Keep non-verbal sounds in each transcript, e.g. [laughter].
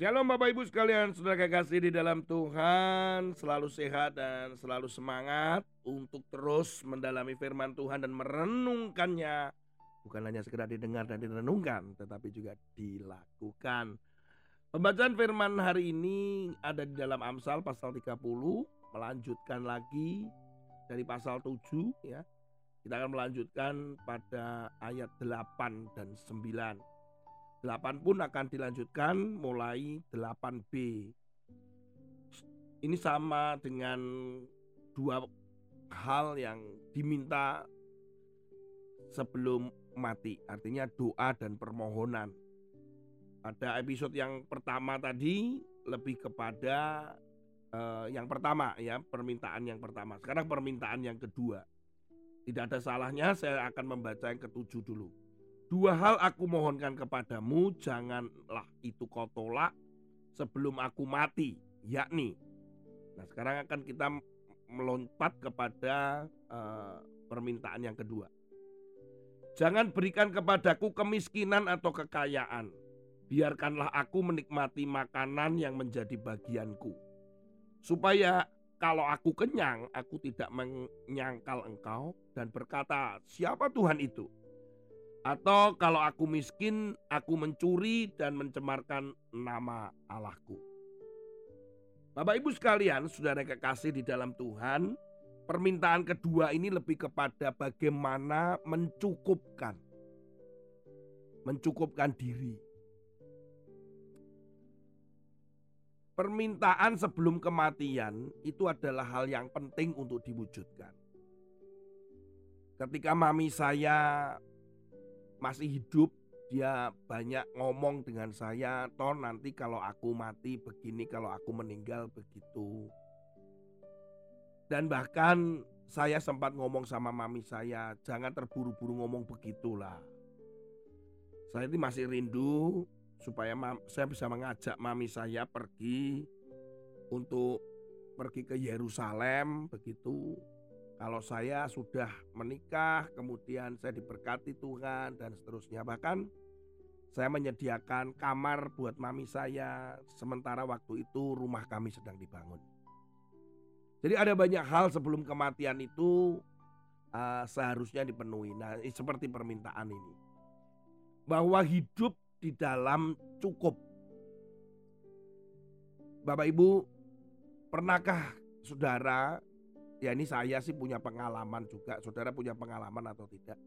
Shalom Bapak Ibu sekalian, saudara kekasih di dalam Tuhan, selalu sehat dan selalu semangat untuk terus mendalami firman Tuhan dan merenungkannya. Bukan hanya sekedar didengar dan direnungkan, tetapi juga dilakukan. Pembacaan firman hari ini ada di dalam Amsal pasal 30, melanjutkan lagi dari pasal 7 ya. Kita akan melanjutkan pada ayat 8 dan 9. 8 pun akan dilanjutkan mulai 8B. Ini sama dengan dua hal yang diminta sebelum mati, artinya doa dan permohonan. Pada episode yang pertama tadi lebih kepada uh, yang pertama ya, permintaan yang pertama. Sekarang permintaan yang kedua. Tidak ada salahnya saya akan membaca yang ketujuh dulu. Dua hal aku mohonkan kepadamu, janganlah itu kau tolak sebelum aku mati, yakni. Nah, sekarang akan kita melompat kepada uh, permintaan yang kedua. Jangan berikan kepadaku kemiskinan atau kekayaan. Biarkanlah aku menikmati makanan yang menjadi bagianku. Supaya kalau aku kenyang, aku tidak menyangkal engkau dan berkata, siapa Tuhan itu? Atau kalau aku miskin, aku mencuri dan mencemarkan nama Allahku. Bapak Ibu sekalian, saudara kekasih di dalam Tuhan, permintaan kedua ini lebih kepada bagaimana mencukupkan. Mencukupkan diri. Permintaan sebelum kematian itu adalah hal yang penting untuk diwujudkan. Ketika mami saya masih hidup dia banyak ngomong dengan saya toh nanti kalau aku mati begini kalau aku meninggal begitu. Dan bahkan saya sempat ngomong sama mami saya jangan terburu-buru ngomong begitulah. Saya ini masih rindu supaya saya bisa mengajak mami saya pergi untuk pergi ke Yerusalem begitu kalau saya sudah menikah, kemudian saya diberkati Tuhan dan seterusnya. Bahkan saya menyediakan kamar buat mami saya sementara waktu itu rumah kami sedang dibangun. Jadi ada banyak hal sebelum kematian itu uh, seharusnya dipenuhi. Nah, seperti permintaan ini. Bahwa hidup di dalam cukup. Bapak Ibu, pernahkah saudara ya ini saya sih punya pengalaman juga, saudara punya pengalaman atau tidak.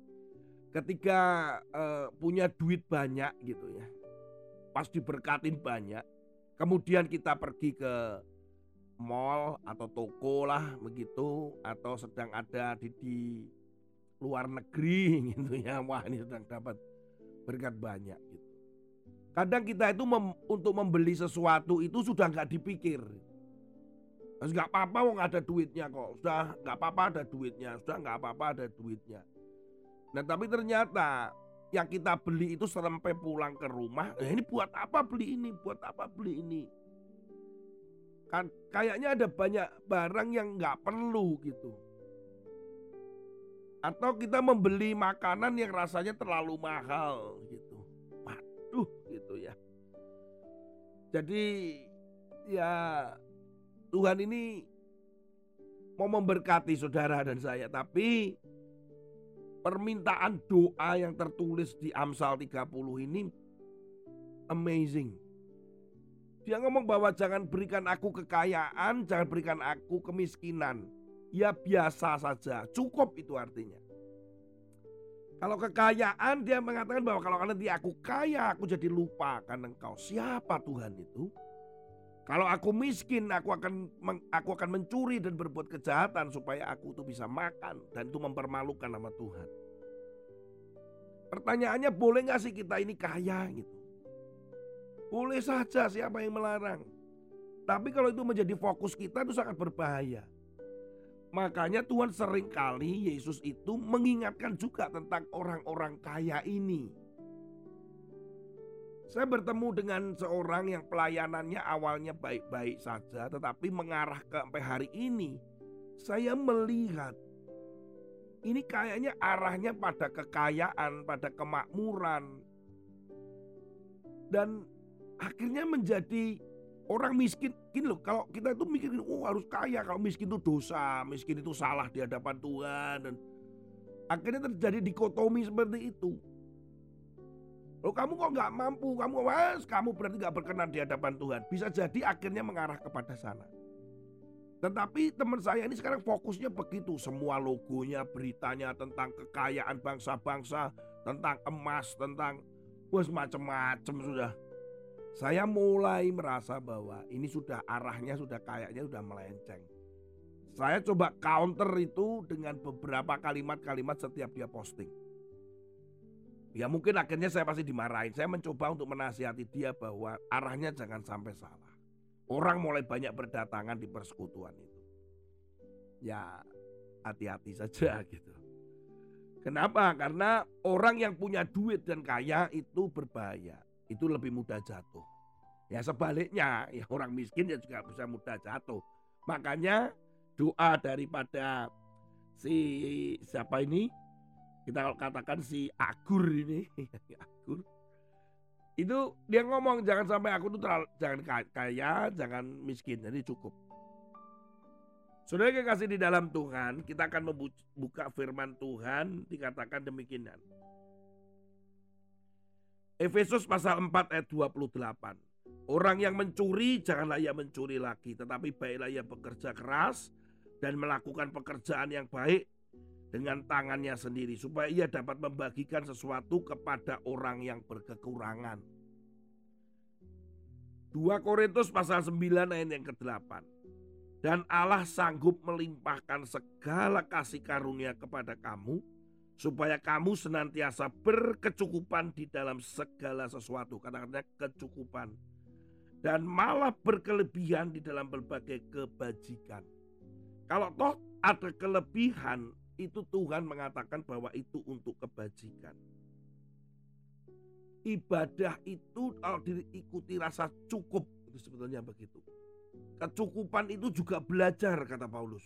Ketika uh, punya duit banyak gitu ya, pas diberkatin banyak, kemudian kita pergi ke mall atau toko lah begitu, atau sedang ada di, di luar negeri [laughs] gitu ya, wah ini sedang dapat berkat banyak gitu. Kadang kita itu mem, untuk membeli sesuatu itu sudah nggak dipikir. Nggak apa-apa wong ada duitnya kok. Sudah nggak apa-apa ada duitnya. Sudah nggak apa-apa ada duitnya. Nah tapi ternyata yang kita beli itu sampai pulang ke rumah. Eh, ini buat apa beli ini? Buat apa beli ini? Kan kayaknya ada banyak barang yang nggak perlu gitu. Atau kita membeli makanan yang rasanya terlalu mahal gitu. Waduh gitu ya. Jadi ya Tuhan ini mau memberkati saudara dan saya, tapi permintaan doa yang tertulis di Amsal 30 ini amazing. Dia ngomong bahwa jangan berikan aku kekayaan, jangan berikan aku kemiskinan. Ya biasa saja, cukup itu artinya. Kalau kekayaan dia mengatakan bahwa kalau nanti aku kaya aku jadi lupa karena engkau. Siapa Tuhan itu? Kalau aku miskin, aku akan aku akan mencuri dan berbuat kejahatan supaya aku tuh bisa makan dan itu mempermalukan nama Tuhan. Pertanyaannya boleh nggak sih kita ini kaya gitu? Boleh saja siapa yang melarang. Tapi kalau itu menjadi fokus kita itu sangat berbahaya. Makanya Tuhan sering kali Yesus itu mengingatkan juga tentang orang-orang kaya ini. Saya bertemu dengan seorang yang pelayanannya awalnya baik-baik saja, tetapi mengarah ke sampai hari ini, saya melihat ini kayaknya arahnya pada kekayaan, pada kemakmuran. Dan akhirnya menjadi orang miskin. Gini loh, kalau kita itu mikirin, oh harus kaya, kalau miskin itu dosa, miskin itu salah di hadapan Tuhan. Dan akhirnya terjadi dikotomi seperti itu. Loh kamu kok nggak mampu, kamu was, kamu berarti nggak berkenan di hadapan Tuhan. Bisa jadi akhirnya mengarah kepada sana. Tetapi teman saya ini sekarang fokusnya begitu. Semua logonya, beritanya tentang kekayaan bangsa-bangsa, tentang emas, tentang wes macam-macam sudah. Saya mulai merasa bahwa ini sudah arahnya sudah kayaknya sudah melenceng. Saya coba counter itu dengan beberapa kalimat-kalimat setiap dia posting. Ya mungkin akhirnya saya pasti dimarahin. Saya mencoba untuk menasihati dia bahwa arahnya jangan sampai salah. Orang mulai banyak berdatangan di persekutuan itu. Ya hati-hati saja [laughs] gitu. Kenapa? Karena orang yang punya duit dan kaya itu berbahaya. Itu lebih mudah jatuh. Ya sebaliknya, ya orang miskin ya juga bisa mudah jatuh. Makanya doa daripada si siapa ini kita kalau katakan si Agur ini [laughs] Agur itu dia ngomong jangan sampai aku tuh terlalu, jangan kaya jangan miskin jadi cukup Saudara kasih di dalam Tuhan, kita akan membuka firman Tuhan dikatakan demikian. Efesus pasal 4 ayat 28. Orang yang mencuri janganlah ia mencuri lagi, tetapi baiklah ia bekerja keras dan melakukan pekerjaan yang baik dengan tangannya sendiri supaya ia dapat membagikan sesuatu kepada orang yang berkekurangan. 2 Korintus pasal 9 ayat yang ke-8. Dan Allah sanggup melimpahkan segala kasih karunia kepada kamu supaya kamu senantiasa berkecukupan di dalam segala sesuatu. Kadang-kadang kecukupan. Dan malah berkelebihan di dalam berbagai kebajikan. Kalau toh ada kelebihan itu Tuhan mengatakan bahwa itu untuk kebajikan. Ibadah itu kalau diikuti rasa cukup itu sebetulnya begitu. Kecukupan itu juga belajar kata Paulus.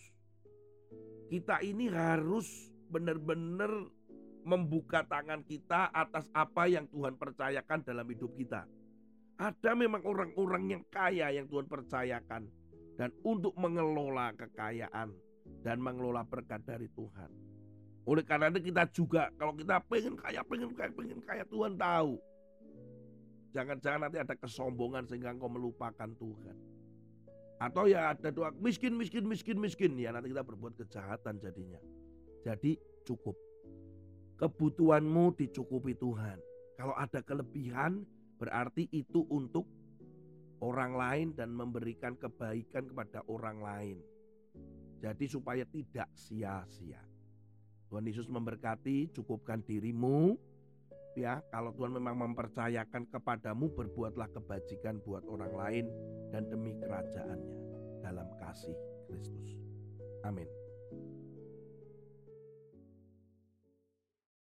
Kita ini harus benar-benar membuka tangan kita atas apa yang Tuhan percayakan dalam hidup kita. Ada memang orang-orang yang kaya yang Tuhan percayakan dan untuk mengelola kekayaan dan mengelola berkat dari Tuhan. Oleh karena itu kita juga kalau kita pengen kaya, pengen kaya, pengen kaya Tuhan tahu. Jangan-jangan nanti ada kesombongan sehingga engkau melupakan Tuhan. Atau ya ada doa miskin, miskin, miskin, miskin. Ya nanti kita berbuat kejahatan jadinya. Jadi cukup. Kebutuhanmu dicukupi Tuhan. Kalau ada kelebihan berarti itu untuk orang lain dan memberikan kebaikan kepada orang lain. Jadi supaya tidak sia-sia. Tuhan Yesus memberkati, cukupkan dirimu. Ya, kalau Tuhan memang mempercayakan kepadamu, berbuatlah kebajikan buat orang lain dan demi kerajaannya dalam kasih Kristus. Amin.